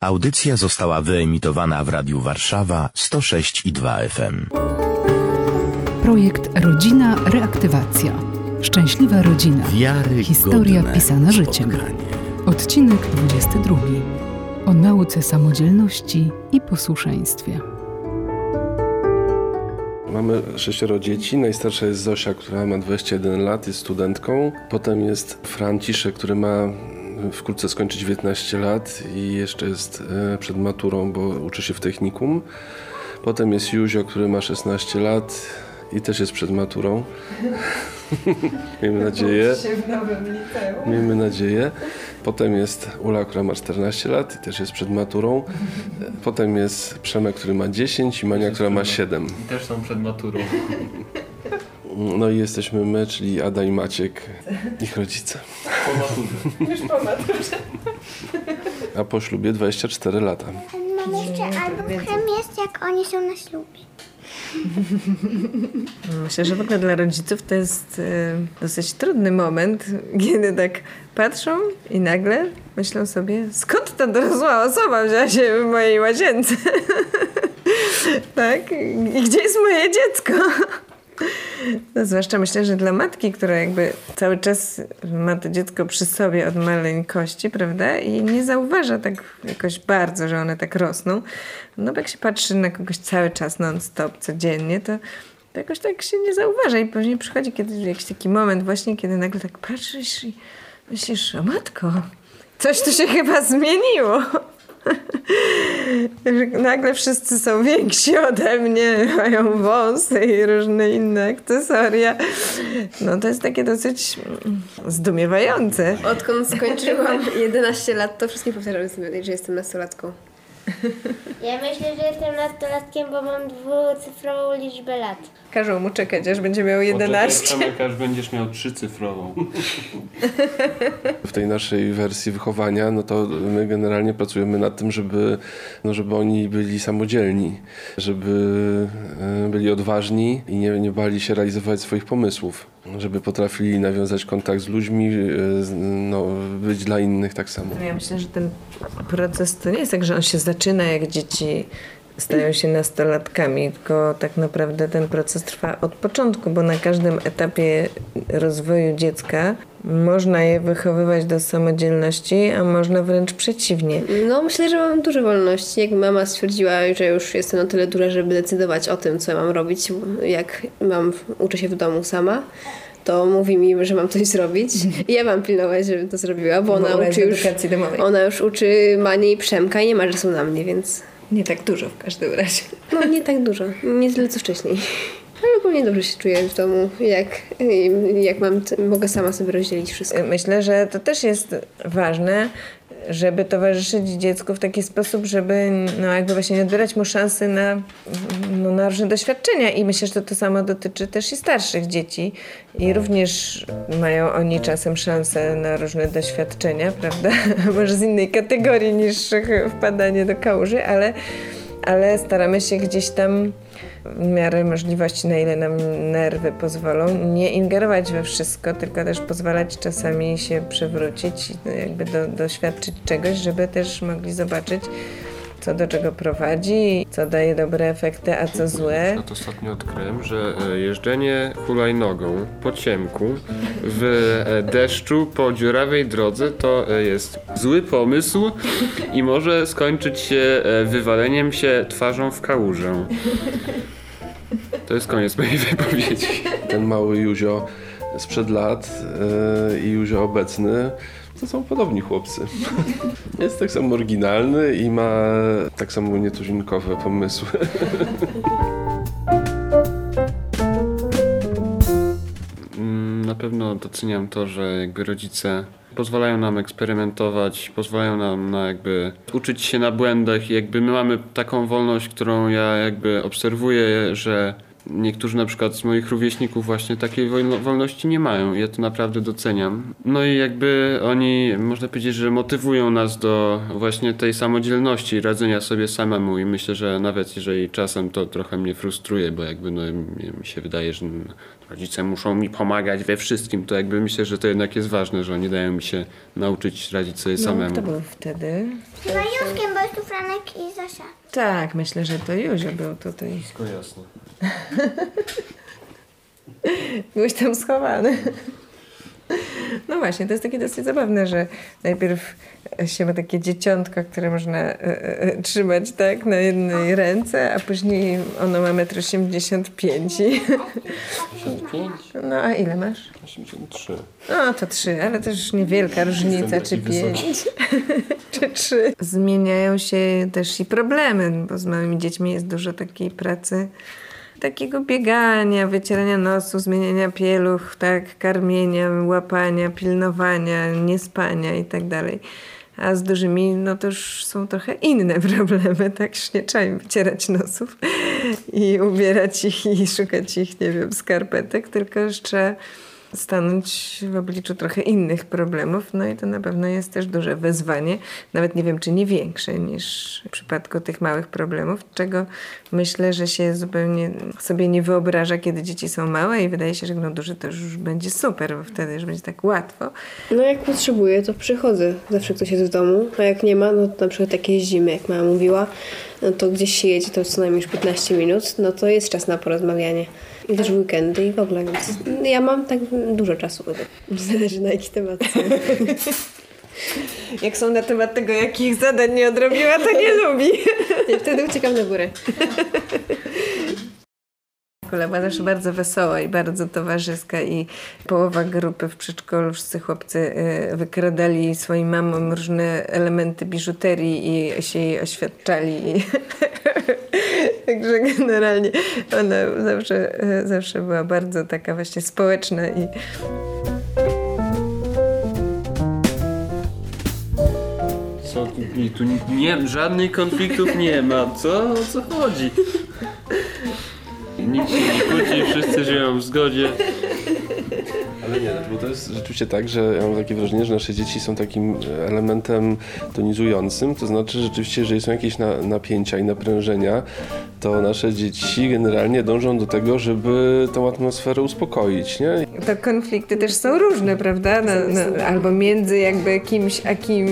Audycja została wyemitowana w Radiu Warszawa 106 i 2 FM. Projekt Rodzina Reaktywacja. Szczęśliwa rodzina. Wiary Historia pisana życiem. Odcinek 22. O nauce samodzielności i posłuszeństwie. Mamy sześcioro dzieci. Najstarsza jest Zosia, która ma 21 lat, jest studentką. Potem jest Franciszek, który ma wkrótce skończy 19 lat i jeszcze jest e, przed maturą, bo uczy się w technikum. Potem jest Józio, który ma 16 lat i też jest przed maturą. Miejmy nadzieję. w nowym liceum. Miejmy nadzieję. Potem jest Ula, która ma 14 lat i też jest przed maturą. Potem jest Przemek, który ma 10 i Mania, która ma 7. I też są przed maturą. No i jesteśmy my, czyli Ada i Maciek, ich rodzice. Po maturze. Już po maturze. A po ślubie 24 lata. Mam jeszcze album jest jak oni są na ślubie. Myślę, że w ogóle dla rodziców to jest e, dosyć trudny moment, kiedy tak patrzą i nagle myślą sobie, skąd ta dorosła osoba wzięła się w mojej łazience? tak? I gdzie jest moje dziecko? No, zwłaszcza myślę, że dla matki, która jakby cały czas ma to dziecko przy sobie od maleńkości, prawda? I nie zauważa tak jakoś bardzo, że one tak rosną. No bo jak się patrzy na kogoś cały czas non-stop, codziennie, to, to jakoś tak się nie zauważa. I później przychodzi kiedy, jakiś taki moment właśnie, kiedy nagle tak patrzysz i myślisz, o matko, coś tu się chyba zmieniło. Nagle wszyscy są więksi ode mnie, mają wąsy i różne inne akcesoria. No to jest takie dosyć zdumiewające. Odkąd skończyłam 11 lat, to wszystkim powtarzam że jestem nastolatką. Ja myślę, że jestem nastolatkiem, bo mam dwucyfrową liczbę lat. Każą mu czekać, aż będzie miał 11. Przemek, aż będziesz miał trzycyfrową. W tej naszej wersji wychowania, no to my generalnie pracujemy nad tym, żeby, no żeby oni byli samodzielni, żeby e, byli odważni i nie, nie bali się realizować swoich pomysłów, żeby potrafili nawiązać kontakt z ludźmi, e, no, być dla innych tak samo. Ja myślę, że ten proces to nie jest tak, że on się zaczyna jak dzieci stają się nastolatkami, tylko tak naprawdę ten proces trwa od początku, bo na każdym etapie rozwoju dziecka można je wychowywać do samodzielności, a można wręcz przeciwnie. No, myślę, że mam dużo wolności. Jak mama stwierdziła, że już jestem na tyle duża, żeby decydować o tym, co mam robić, jak mam, uczę się w domu sama, to mówi mi, że mam coś zrobić. I ja mam pilnować, żeby to zrobiła, bo ona uczy już, edukacji domowej. ona już uczy Mani i Przemka i nie ma czasu na mnie, więc Nie tak dużo w każdym razie. no nie tak dużo. Nie tyle, co wcześniej. Ale ogólnie dobrze się czuję w domu, jak, jak mam, mogę sama sobie rozdzielić wszystko. Myślę, że to też jest ważne, żeby towarzyszyć dziecku w taki sposób, żeby no jakby właśnie nie odbierać mu szansy na, no, na różne doświadczenia. I myślę, że to, to samo dotyczy też i starszych dzieci. I również mają oni czasem szansę na różne doświadczenia, prawda? Może z innej kategorii niż wpadanie do kałuży, ale, ale staramy się gdzieś tam w miarę możliwości, na ile nam nerwy pozwolą, nie ingerować we wszystko, tylko też pozwalać czasami się przewrócić, i jakby do, doświadczyć czegoś, żeby też mogli zobaczyć, co do czego prowadzi, co daje dobre efekty, a co złe. No to ostatnio odkryłem, że e, jeżdżenie hulajnogą po ciemku w e, deszczu po dziurawej drodze to e, jest zły pomysł i może skończyć się wywaleniem się twarzą w kałużę. To jest koniec mojej wypowiedzi. Ten mały Józio sprzed lat e, i Józio obecny to są podobni chłopcy. Jest tak samo oryginalny i ma tak samo nietuzinkowe pomysły. Mm, Na pewno doceniam to, że jakby rodzice pozwalają nam eksperymentować, pozwalają nam na jakby uczyć się na błędach i jakby my mamy taką wolność, którą ja jakby obserwuję, że niektórzy na przykład z moich rówieśników właśnie takiej wolno- wolności nie mają. Ja to naprawdę doceniam. No i jakby oni, można powiedzieć, że motywują nas do właśnie tej samodzielności, radzenia sobie samemu i myślę, że nawet jeżeli czasem to trochę mnie frustruje, bo jakby no, mi się wydaje, że rodzice muszą mi pomagać we wszystkim, to jakby myślę, że to jednak jest ważne, że oni dają mi się nauczyć radzić sobie No, samemu. to był wtedy. Chyba Józkiem, bo jest tu Franek i Zosia. Tak, myślę, że to Józio był tutaj. Wszystko jasne. Byłeś tam schowany. No właśnie, to jest takie dosyć zabawne, że najpierw się ma takie dzieciątko, które można e, e, trzymać tak na jednej ręce, a później ono ma 1,85 m. i- 5? No a ile masz? 83. No to trzy, ale też niewielka różnica, czy taki wysoki. pięć, czy trzy. Zmieniają się też i problemy, bo z małymi dziećmi jest dużo takiej pracy, takiego biegania, wycierania nosu, zmieniania pieluch, tak, karmienia, łapania, pilnowania, niespania i tak dalej. A z dużymi, no to już są trochę inne problemy, tak? Już nie trzeba im wycierać nosów i ubierać ich i szukać ich, nie wiem, skarpetek, tylko trzeba stanąć w obliczu trochę innych problemów. No i to na pewno jest też duże wyzwanie, nawet nie wiem, czy nie większe niż w przypadku tych małych problemów, czego myślę, że się zupełnie sobie nie wyobraża, kiedy dzieci są małe i wydaje się, że no duży to już będzie super, bo wtedy już będzie tak łatwo. No jak potrzebuję, to przychodzę. Zawsze ktoś jest w domu, a jak nie ma, no to na przykład jak jeździmy, jak mama mówiła, no to gdzieś się jedzie, to co najmniej już 15 minut, no to jest czas na porozmawianie. I też w weekendy i w ogóle, więc ja mam tak dużo czasu. Zależy na jaki temat. Jak są na temat tego, jakich zadań nie odrobiła, to nie lubi. I wtedy uciekam na górę. Szkoła była zawsze bardzo wesoła i bardzo towarzyska i połowa grupy w przedszkolu, wszyscy chłopcy y, wykradali swoim mamom różne elementy biżuterii i się jej oświadczali. Także generalnie ona zawsze, y, zawsze była bardzo taka właśnie społeczna i Co tu, tu nie, żadnych konfliktów nie ma. Co? O co chodzi? Nikt się nie kłóci, wszyscy żyją w zgodzie. Ale nie, bo to jest rzeczywiście tak, że ja mam takie wrażenie, że nasze dzieci są takim elementem tonizującym, to znaczy rzeczywiście, jeżeli są jakieś na, napięcia i naprężenia, to nasze dzieci generalnie dążą do tego, żeby tą atmosferę uspokoić, nie? to konflikty też są różne, prawda? Na, na, albo między jakby kimś a kim,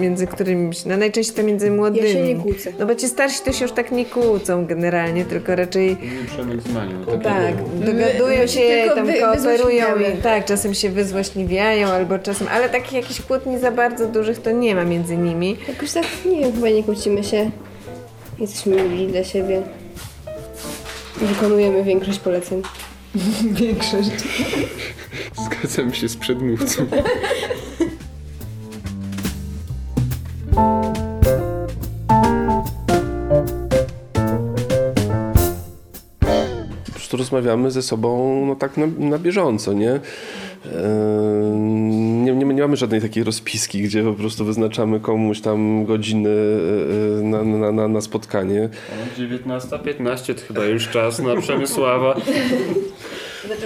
między którymś, no najczęściej to między młodymi. Ja się nie kłócę. No bo ci starsi to się już tak nie kłócą generalnie, tylko raczej Nie przemysł manią. Tak tak, dogadują my się tam wy- kooperują i tak, czasem się wyzłośliwiają albo czasem, ale takich jakichś kłótni za bardzo dużych to nie ma między nimi. Jakoś tak, nie wiem, chyba nie kłócimy się. Jesteśmy mili dla siebie. Wykonujemy większość poleceń. Większość. Zgadzam się z przedmówcą. rozmawiamy ze sobą no tak na, na bieżąco, nie? Eee, Nie, nie? Nie mamy żadnej takiej rozpiski, gdzie po prostu wyznaczamy komuś tam godziny e, na, na, na, na spotkanie. 19.15 to chyba już czas na Przemysława.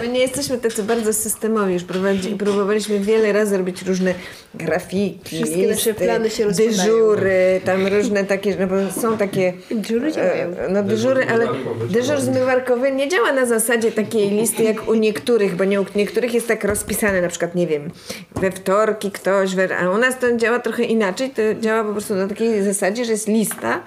My nie jesteśmy tacy bardzo systemowi, już prowadzi, próbowaliśmy wiele razy robić różne grafiki, Wszystkie nasze listy, plany się rozpadają. dyżury, tam różne takie, no bo są takie... Dyżury działają. E, No dyżury, ale dyżur zmywarkowy nie działa na zasadzie takiej listy jak u niektórych, bo nie u niektórych jest tak rozpisane, na przykład, nie wiem, we wtorki ktoś, a u nas to działa trochę inaczej, to działa po prostu na takiej zasadzie, że jest lista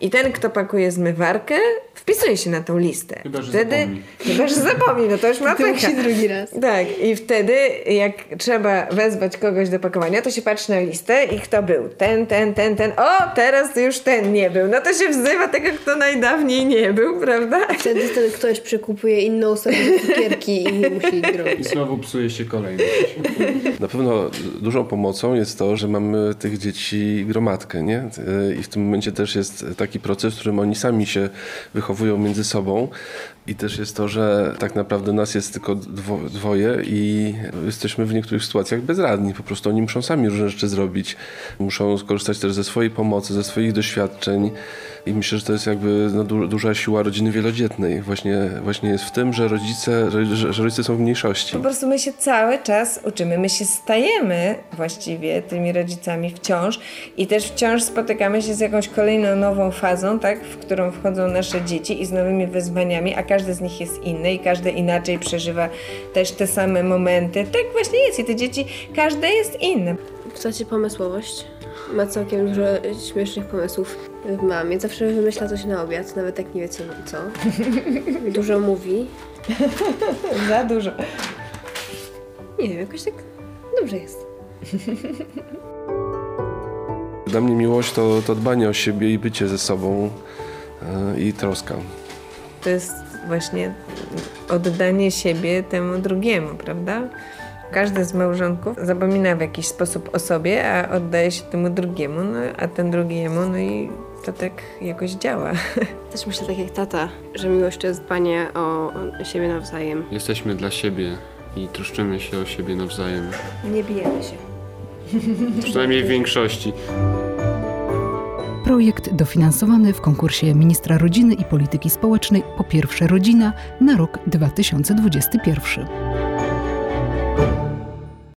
i ten, kto pakuje zmywarkę, wpisuje się na tą listę. Chyba, że wtedy, zapomni. Chyba, że zapomni, no to już ma To pecha. musi drugi raz. Tak, i wtedy jak trzeba wezwać kogoś do pakowania, to się patrzy na listę i kto był. Ten, ten, ten, ten. O, teraz już ten nie był. No to się wzywa tego, kto najdawniej nie był, prawda? Wtedy ten ktoś przekupuje inną osobę za cukierki i musi ich I znowu psuje się kolejność. Na pewno dużą pomocą jest to, że mamy tych dzieci gromadkę, nie? I w tym momencie też jest taki proces, w którym oni sami się wychowują między sobą. I też jest to, że tak naprawdę nas jest tylko dwo, dwoje i jesteśmy w niektórych sytuacjach bezradni. Po prostu oni muszą sami różne rzeczy zrobić. Muszą skorzystać też ze swojej pomocy, ze swoich doświadczeń. I myślę, że to jest jakby no, du duża siła rodziny wielodzietnej. Właśnie, właśnie jest w tym, że rodzice, że, że rodzice są w mniejszości. Po prostu my się cały czas uczymy, my się stajemy właściwie tymi rodzicami wciąż i też wciąż spotykamy się z jakąś kolejną nową fazą, tak, w którą wchodzą nasze dzieci i z nowymi wyzwaniami, a każdy z nich jest inny i każdy inaczej przeżywa też te same momenty. Tak właśnie jest i te dzieci, każde jest inne. Psacie pomysłowość. Ma całkiem dużo śmiesznych pomysłów w mamie. Zawsze wymyśla coś na obiad, nawet jak nie wiecie co. Dużo mówi. Za dużo. Nie wiem, jakoś tak dobrze jest. Dla mnie miłość to, to dbanie o siebie i bycie ze sobą e, i troska. To jest właśnie oddanie siebie temu drugiemu, prawda? Każdy z małżonków zapomina w jakiś sposób o sobie, a oddaje się temu drugiemu, no, a ten drugiemu, no i to tak jakoś działa. Też myślę tak jak tata, że miłość to jest dbanie o o siebie nawzajem. Jesteśmy dla siebie i troszczymy się o siebie nawzajem. Nie bijemy się. Przynajmniej w większości. Projekt dofinansowany w konkursie Ministra Rodziny i Polityki Społecznej po pierwsze rodzina na rok 2021.